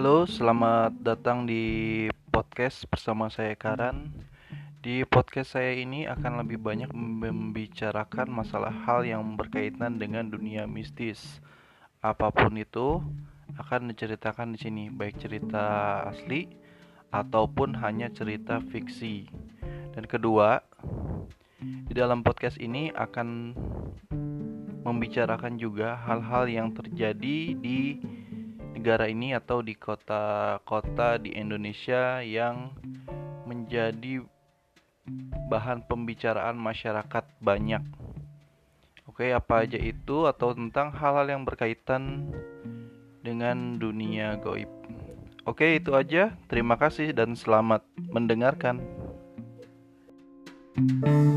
Halo, selamat datang di podcast bersama saya Karan. Di podcast saya ini akan lebih banyak membicarakan masalah hal yang berkaitan dengan dunia mistis. Apa pun itu akan diceritakan di sini, baik cerita asli ataupun hanya cerita fiksi. Dan kedua, di dalam podcast ini akan membicarakan juga hal-hal yang terjadi di negara ini atau di kota-kota di Indonesia yang menjadi bahan pembicaraan masyarakat banyak. Oke, apa aja itu atau tentang hal-hal yang berkaitan dengan dunia goib. Oke, itu aja. Terima kasih dan selamat mendengarkan. thank you